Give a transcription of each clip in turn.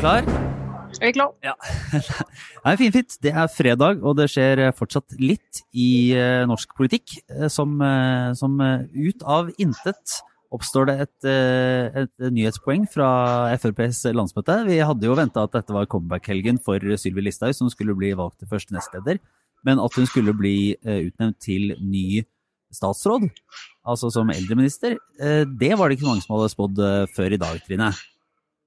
Klar? Er vi klar? Ja. Nei, Finfint. Det er fredag, og det skjer fortsatt litt i eh, norsk politikk. eh, Som, eh, som eh, ut av intet oppstår det et, eh, et nyhetspoeng fra FrPs landsmøte. Vi hadde jo venta at dette var comeback-helgen for Sylvi Listhaug, som skulle bli valgt til første nestleder. Men at hun skulle bli eh, utnevnt til ny statsråd, altså som eldreminister, eh, det var det ikke mange som hadde spådd eh, før i dag, Trine.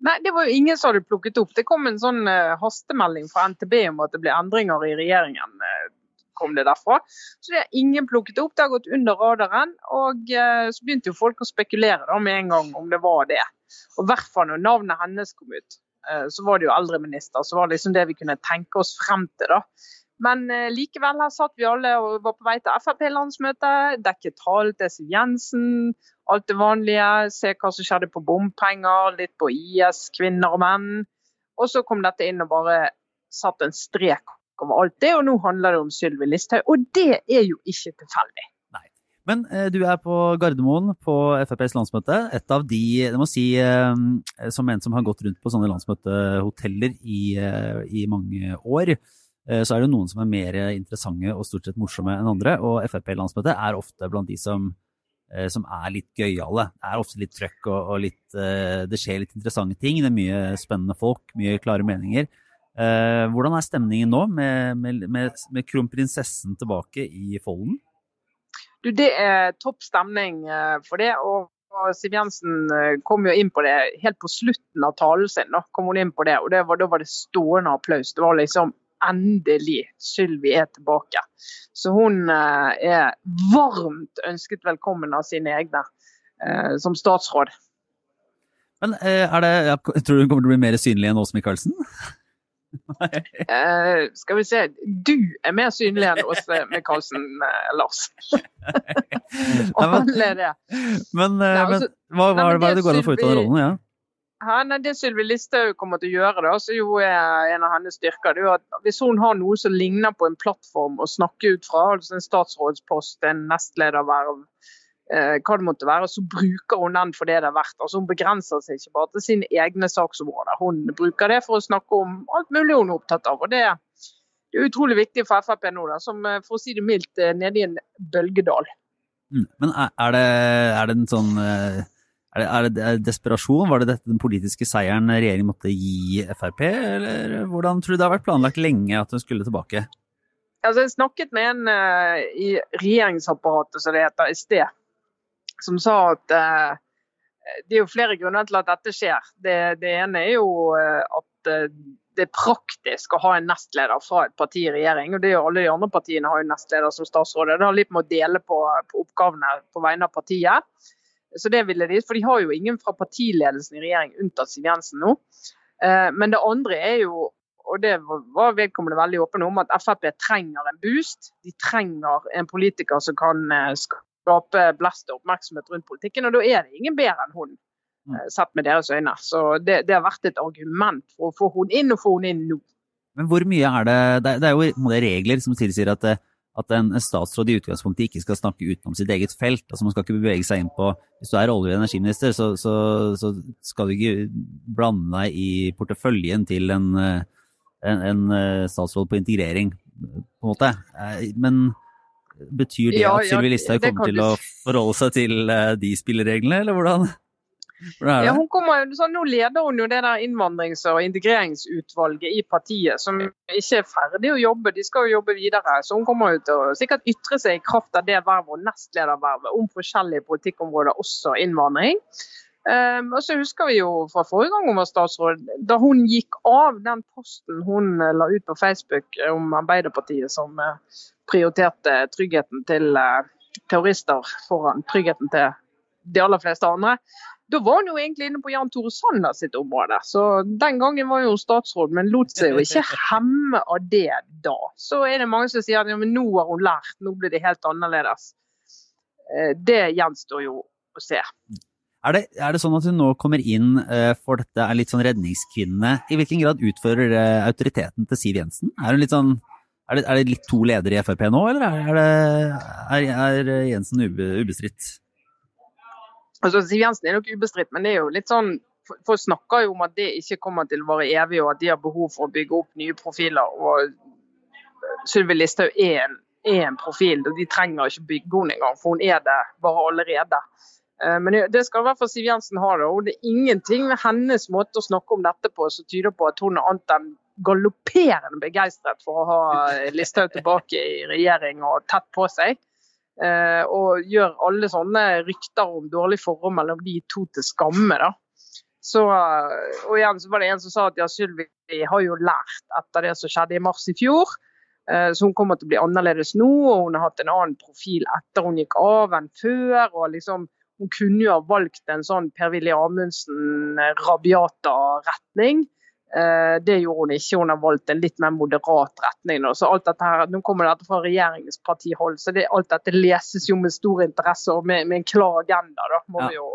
Nei, det var jo ingen som hadde plukket opp. Det kom en sånn eh, hastemelding fra NTB om at det ble endringer i regjeringen. kom det derfra. Så det har ingen plukket opp. Det har gått under radaren. Og så begynte jo folk å spekulere da med en gang om det var det. Og i hvert fall når navnet hennes kom ut, så var det jo eldreminister. Så var det liksom det vi kunne tenke oss frem til, da. Men eh, likevel, her satt vi alle og var på vei til Frp-landsmøte. Dekket tall til Siv Jensen. Alt det vanlige. Se hva som skjedde på bompenger, litt på IS, kvinner og menn. Og så kom dette inn og bare satt en strek over alt det, og nå handler det om Sylvi Listhaug. Og det er jo ikke tilfeldig. Nei. Men eh, du er på Gardermoen på FrPs landsmøte. Et av de, det må si, eh, som en som har gått rundt på sånne landsmøtehoteller i, eh, i mange år, så er det noen som er mer interessante og stort sett morsomme enn andre. Og Frp-landsmøtet er ofte blant de som, eh, som er litt gøyale. Det er ofte litt trøkk og, og litt eh, Det skjer litt interessante ting. Det er mye spennende folk, mye klare meninger. Eh, hvordan er stemningen nå med, med, med, med kronprinsessen tilbake i folden? Du, det er topp stemning eh, for det. og Siv Jensen eh, kom jo inn på det helt på slutten av talen sin. Da kom hun inn på det, og det var, Da var det stående applaus. Det var liksom endelig Sylvi er tilbake. Så hun eh, er varmt ønsket velkommen av sine egne eh, som statsråd. Men eh, er det, jeg tror du hun kommer til å bli mer synlig enn Åse Michaelsen? Uh, skal vi se, du er mer synlig enn Åse Michaelsen, eh, Lars. Og alle er det. men, uh, Nei, altså- hva, hva, Nei, men det- hva er det det går an å få ut av den rollen? Ja? Hæ, nei, det Sylvi Listhaug kommer til å gjøre, da, som jo er en av hennes styrker, det er jo at hvis hun har noe som ligner på en plattform å snakke ut fra, altså en statsrådspost, en nestlederverv, eh, hva det måtte være, så bruker hun den for det det er verdt. Altså Hun begrenser seg ikke bare til sine egne saksområder. Hun bruker det for å snakke om alt mulig hun er opptatt av. og det det er utrolig viktig for Frp nå, da, som eh, for å si det mildt er nede i en bølgedal. Mm. Men er, det, er det en sånn eh, er det, er det er desperasjon? Var det dette den politiske seieren regjeringen måtte gi Frp, eller hvordan tror du det har vært planlagt lenge at hun skulle tilbake? Altså, jeg snakket med en uh, i regjeringsapparatet, som det heter, i sted, som sa at uh, det er jo flere grunner til at dette skjer. Det, det ene er jo eh, at det er praktisk å ha en nestleder fra et parti i regjering. og det er jo Alle de andre partiene har jo nestleder som statsråd. Det har litt med å dele på, på oppgavene på vegne av partiet. Så det ville de, For de har jo ingen fra partiledelsen i regjering unntatt Siv Jensen nå. Eh, Men det andre er jo og det var vedkommende veldig åpen om, at Frp trenger en boost. De trenger en politiker som kan eh, skape blest og oppmerksomhet rundt politikken. Og da er det ingen bedre enn hun, eh, sett med deres øyne. Så det, det har vært et argument for å få hun inn, og få hun inn nå. Men hvor mye er det Det, er- jo regler som tilsier at, at en statsråd i utgangspunktet ikke skal snakke utenom sitt eget felt. altså Man skal ikke bevege seg inn på Hvis du er olje- og energiminister, så, så, så skal du ikke blande deg i porteføljen til en, eh, en, en eh, statsråd på integrering, på en måte. Eh, Men betyr det Ja, at Sylvi Listhaug kommer til å forholde seg til de spillereglene, eller hvordan? Ja, hun kommer, sånn, nå leder hun jo det der innvandrings- og integreringsutvalget i partiet, som ikke er ferdig å jobbe. De skal jo jobbe videre. Så hun kommer jo til å sikkert ytre seg i kraft av det vervet og nestledervervet om forskjellige politikkområder, også innvandring. Um, og så husker vi jo fra forrige gang hun var statsråd, da hun gikk av den posten hun eh, la ut på Facebook om Arbeiderpartiet som eh, prioriterte tryggheten til eh, terrorister foran tryggheten til de aller fleste andre. Da var hun jo egentlig inne på Jan Tore Sanner sitt område. Så den gangen var jo statsråd, men lot seg jo ikke hemme av det da. Så er det mange som sier at ja, nå har hun lært, nå blir det helt annerledes. Eh, Det gjenstår jo å se. Er det, er det sånn at hun nå kommer inn eh, for dette er litt sånn redningskvinne? I hvilken grad utfører autoriteten til Siv Jensen? Er, hun litt sånn, er, det, er det litt to ledere i Frp nå, eller er det, er, er Jensen ubestridt? Altså, Siv Jensen er nok ubestridt, men det er jo litt sånn Folk snakker jo om at det ikke kommer til å vare evig, og at de har behov for å bygge opp nye profiler. og Sylvi Listhaug er, er, en profil, og de trenger ikke bygge henne engang, for hun er det bare allerede. Eh, men det skal i hvert fall Siv Jensen ha. det, og det er ingenting med hennes måte å snakke om dette på som tyder på at hun er annet enn galopperende begeistret for å ha Listhaug tilbake i regjering og tett på seg. Eh, og gjør alle sånne rykter om dårlig forhold mellom de to til skamme. da. Så, og igjen så var det en som sa at ja, Sylvi har jo lært etter det som skjedde i mars i fjor. Eh, så hun kommer til å bli annerledes nå, og hun har hatt en annen profil etter hun gikk av enn før. og liksom Hun kunne jo ha valgt en sånn Per-Willy Amundsen-rabiata retning. Eh, det gjorde hun ikke, hun har valgt en litt mer moderat retning. Så alt dette her, Nå kommer dette fra regjeringspartihold, så det, alt dette leses jo med stor interesse og med, med en klar agenda. da, må ja. vi jo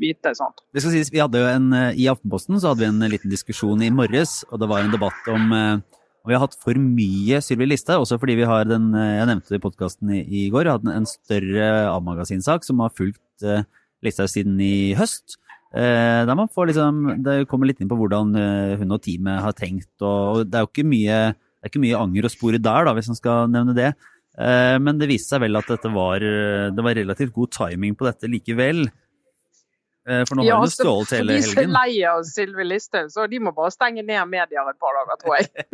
vite. sant? Det skal sies, vi hadde jo en, eh, I Aftenposten så hadde vi en liten diskusjon i morges, og det var en debatt om eh, vi har hatt for mye Sylvi Listhaug, også fordi vi har den Jeg nevnte det i podkasten i, går, vi hadde en, større A-magasinsak som har fulgt Listhaug siden i høst. Eh, der man får liksom, Det kommer litt inn på hvordan eh, hun og teamet har tenkt. og Det er jo ikke mye, det er ikke mye anger å spore der, da, hvis man skal nevne det. Eh, men det viste seg vel at var, det var relativt god timing på dette likevel. For nå har hun altså, stjålet hele helgen. De er lei av Sylvi Listhaug, så de må bare stenge ned medier et par dager, tror jeg.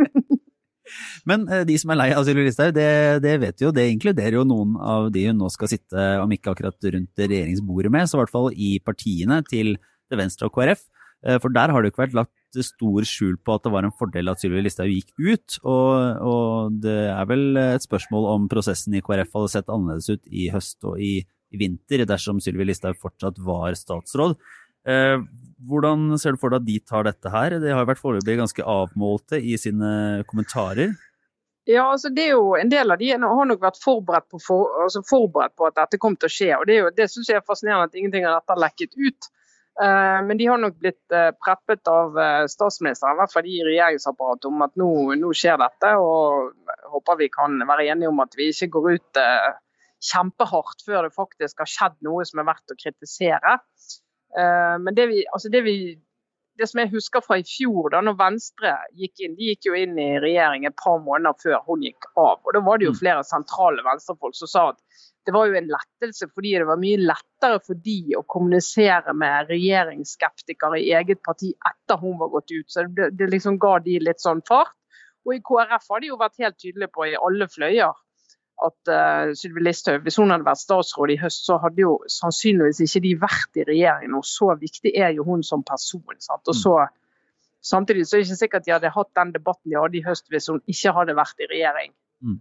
Men de som er lei av Sylvi Listhaug, det, det, vet jo, det inkluderer jo noen av de hun nå skal sitte, om ikke akkurat rundt regjeringsbordet med, så i hvert fall i partiene til, til Venstre og KrF. Eh, for der har det jo ikke vært lagt stor skjul på at det var en fordel at Sylvi Listhaug gikk ut. Og, og, det er vel et spørsmål om prosessen i KrF hadde sett annerledes ut i høst og i, vinter dersom Sylvi Listhaug fortsatt var statsråd. Eh, hvordan ser du for deg at de tar dette her? De har vært foreløpig ganske avmålte i sine kommentarer. Ja, altså det er jo En del av de har nok vært forberedt på, for, altså forberedt på at dette kom til å skje. og Det, jo, det synes jeg er fascinerende at ingenting av dette har lekket ut. Uh, men de har nok blitt uh, preppet av uh, statsministeren, i hvert fall i regjeringsapparatet, om at nå, nå, skjer dette. og Håper vi kan være enige om at vi ikke går ut kjempehardt før det faktisk har skjedd noe som er verdt å kritisere. Eh, men det, vi, altså det, vi, det, som jeg husker fra i fjor, da når Venstre gikk inn, de gikk jo inn i regjering et par måneder før hun gikk av. og Da var det jo mm. flere sentrale venstrefolk som sa at det var jo en lettelse fordi det var mye lettere for de å kommunisere med regjeringsskeptikere i eget parti etter hun var gått ut. Så det, det liksom ga de litt sånn fart. Og i KrF har de jo vært helt tydelige på i alle fløyer at uh, Sylvi Listhaug, hvis hun hadde vært statsråd i høst, så hadde jo sannsynligvis ikke de vært i regjering nå. Så viktig er jo hun som person. Sant? Og mm. så, Samtidig så er det ikke sikkert de hadde hatt den debatten de hadde i høst hvis hun ikke hadde vært i regjering mm.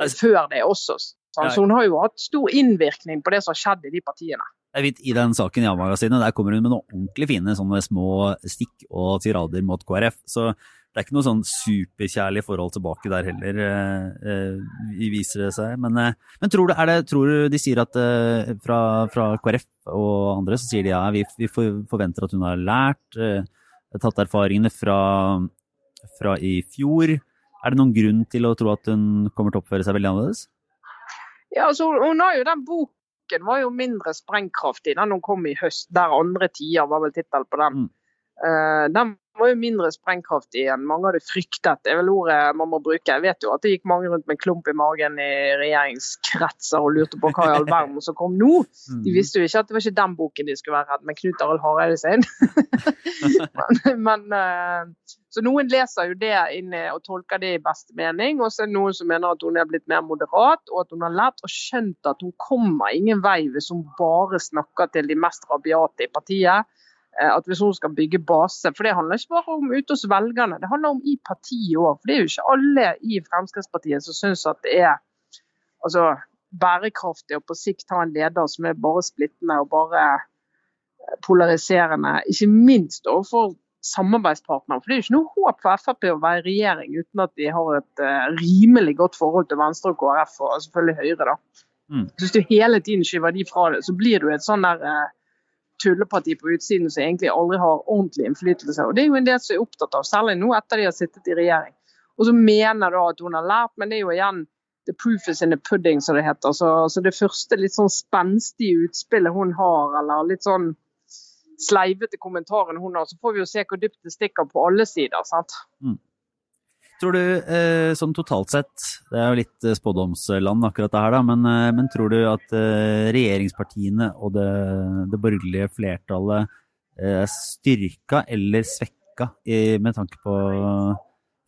altså, før det også. Sant? Så hun har jo hatt stor innvirkning på det som har skjedd i de partiene. Jeg vet, I den saken i A-magasinet der kommer hun med noen ordentlig fine sånne små stikk og tirader mot KrF. Så det er ikke noe sånn superkjærlig forhold tilbake der heller, eh, eh viser det seg. Men, eh, men tror, du, det, tror, du, de sier at fra, fra, KrF og andre så sier de ja, vi, vi forventer at hun har lært, tatt erfaringene fra, fra, i fjor. Er det noen grunn til å tro at hun kommer til å oppføre seg veldig annerledes? Ja, altså Hun har jo den boken var jo mindre sprengkraftig den hun kom i høst. 'Der andre tider' var vel tittelen på den. Mm. Uh, den var jo mindre sprengkraftig enn mange hadde fryktet. Det er vel ordet man må bruke. Jeg vet jo at det gikk mange rundt med klump i magen i regjeringskretser og lurte på hva i all verden som kom nå. Mm. De visste jo ikke at det var ikke den boken de skulle være redd, med Knut Arild Hareide sin. men, men, eh, så noen leser jo det inn og tolker det i beste mening, og så er det noen som mener at hun er blitt mer moderat, og at hun har lært og skjønt at hun kommer ingen vei hvis hun bare snakker til de mest rabiate i partiet Eh, at hvis hun skal bygge base. For det handler ikke bare om ute hos velgerne, det handler om i partiet òg. For det er jo ikke alle i Fremskrittspartiet som syns at det er altså, bærekraftig å på sikt ha en leder som er bare splittende og bare eh, polariserende. Ikke minst overfor samarbeidspartnere. For det er jo ikke noe håp for Frp å være i regjering uten at de har et uh, rimelig godt forhold til Venstre og KrF, og selvfølgelig Høyre. da. Mm. Hvis du hele tiden skyver de fra det, så blir du et sånn der tulleparti på utsiden som egentlig aldri har ordentlig innflytelse. Og Det er jo en del som er opptatt av, særlig nå etter de har sittet i regjering. Og så mener da at hun har lært, men det er jo igjen the proof is in the pudding, som det heter. Så, så det første litt sånn spenstige utspillet hun har, eller litt sånn sleivete kommentaren hun har, så får vi jo se hvor dypt det stikker på alle sider. sant? Mm. Tror du, eh, sånn totalt sett, det er jo litt eh, spådomsland akkurat det her, da, men, eh, men tror du at eh, regjeringspartiene og det, det borgerlige flertallet er eh, styrka eller svekka i, med tanke på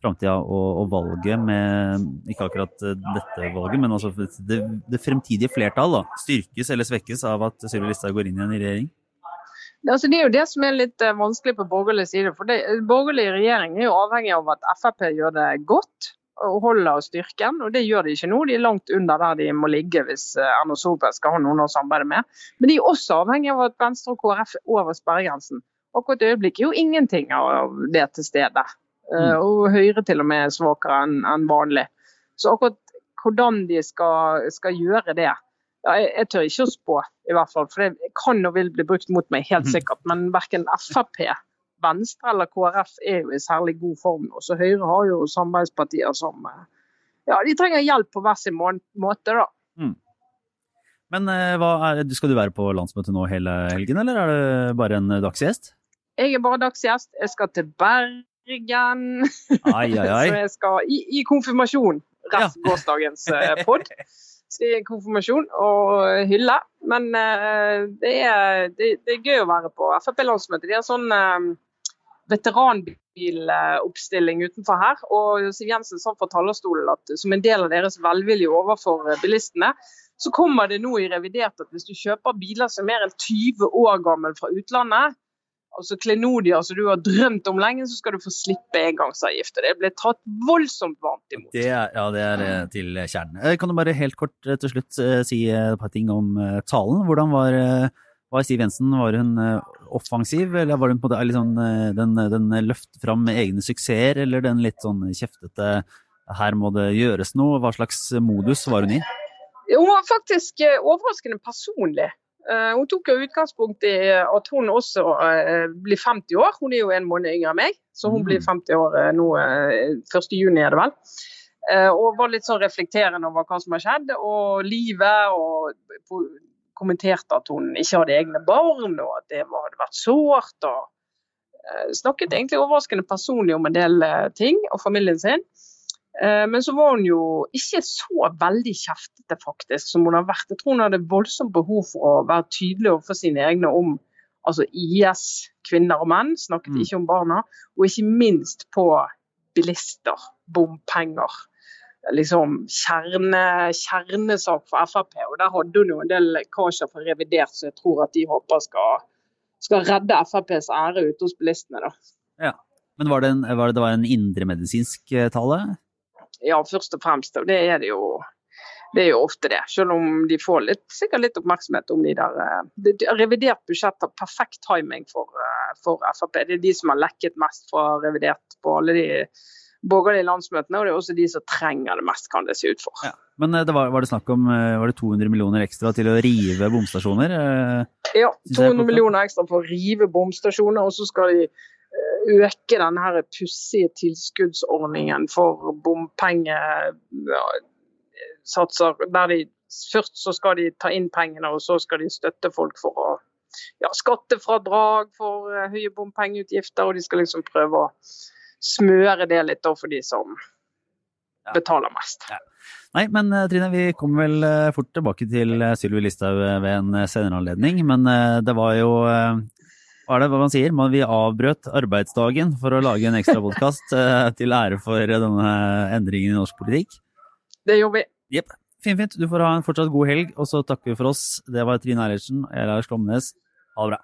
framtida og, og, valget med Ikke akkurat dette valget, men altså det, det fremtidige flertall styrkes eller svekkes av at Sylvi Listhaug går inn igjen i regjering? Altså, det er jo det som er litt uh, vanskelig på borgerlig side. for det, Borgerlig regjering er jo avhengig av at Frp gjør det godt og holder styrken. og Det gjør de ikke nå. De er langt under der de må ligge hvis uh, Erna Solberg skal ha noen å samarbeide med. Men de er også avhengig av at Venstre og KrF er over sperregrensen. Akkurat i øyeblikket er jo ingenting av det til stede. Uh, og Høyre til og med er svakere enn en vanlig. Så akkurat hvordan de skal, skal gjøre det, ja, jeg, jeg, tør ikke å spå, i hvert fall. For det kan og vil bli brukt mot meg, helt mhm. sikkert. Men verken Frp, Venstre eller KrF er jo i særlig god form nå. Så Høyre har jo samarbeidspartier som eh, ja, de trenger hjelp på hver sin måte, da. Mm. Men eh, er, skal du være på landsmøtet nå hele helgen, eller er det bare en dagsgjest? Jeg er bare dagsgjest. Jeg skal til Bergen. Ai, ai, ai. Så jeg skal i, i konfirmasjon, Rest ja. gårsdagens eh, pod. konfirmasjon og hylle. Men uh, det, er, det, det, er, gøy å være på Frp-landsmøte. De har sånn uh, veteranbiloppstilling utenfor her. Og Siv Jensen sa fra talerstolen at som en del av deres velvilje overfor bilistene, så kommer det nå i revidert at hvis du kjøper biler som er mer enn 20 år gammel fra utlandet, altså klenodier som du har drømt om lenge, så skal du få slippe engangsavgift. Det ble tatt voldsomt varmt imot. Det er, ja, det er eh, til kjernen. Eh, kan du bare helt kort eh, til slutt si et par ting om talen? Hvordan var, var Siv Jensen? Var hun offensiv, eller var hun på det, liksom, den, den løft fram med egne suksesser, eller den litt sånn kjeftete her må det gjøres noe? Hva slags modus var hun i? Hun var faktisk overraskende personlig. Eh, hun tok jo utgangspunkt i at hun også eh, blir 50 år. Hun er jo en måned yngre enn meg, så hun blir 50 mm. år nå, nå 1.6 er det vel. Og var litt sånn reflekterende over hva som har skjedd, og livet. Og kommenterte at hun ikke hadde egne barn, og at det hadde vært sårt. og Snakket egentlig overraskende personlig om en del ting, og familien sin. Eh, men så var hun jo ikke så veldig kjeftete faktisk som hun har vært. Jeg tror hun hadde voldsomt behov for å være tydelig overfor sine egne om altså IS, kvinner og menn, snakket mm. ikke om barna. Og ikke minst på bilister, bompenger. Liksom kjerne, kjernesak for Frp. Og der hadde hun jo en del lekkasjer for revidert, så jeg tror at de håper skal, skal redde FrPs ære ute hos bilistene. da. Ja. Men var det, en, var det, det var en indremedisinsk eh, tale? Ja, først og fremst. Og det er det jo. Det er jo ofte det, selv om de får litt, sikkert litt oppmerksomhet om de der eh, det, Revidert budsjett har perfekt timing for, eh, for, Frp. Det er de som har lekket mest fra revidert på alle de borgerlige landsmøtene, og det er også de som trenger det mest, kan det se ut for. Ja. Men eh, det var, var, det snakk om var det 200 millioner ekstra til å rive bomstasjoner? Ja, 200 millioner ekstra for å rive bomstasjoner, og så skal de øke denne pussige tilskuddsordningen for bompengesatser. Der de først så skal de ta inn pengene, og så skal de støtte folk for å ja, skattefradrag for uh, høye bompengeutgifter. Og de skal liksom prøve å smøre det litt for de som betaler mest. Ja. Nei, men eh, Trine, vi kommer vel eh, fort tilbake til Sylvi Listhaug ved en senere anledning. Men det var jo hva er det hva man sier? Man, vi avbrøt arbeidsdagen for å lage en ekstra podkast til ære for denne endringen i norsk politikk. Det gjorde vi. Jepp. Fint, fint. Du får ha en fortsatt god helg, og så takker vi for oss. Det var Trine Eilertsen og jeg Lars Klomnes. Ha det bra.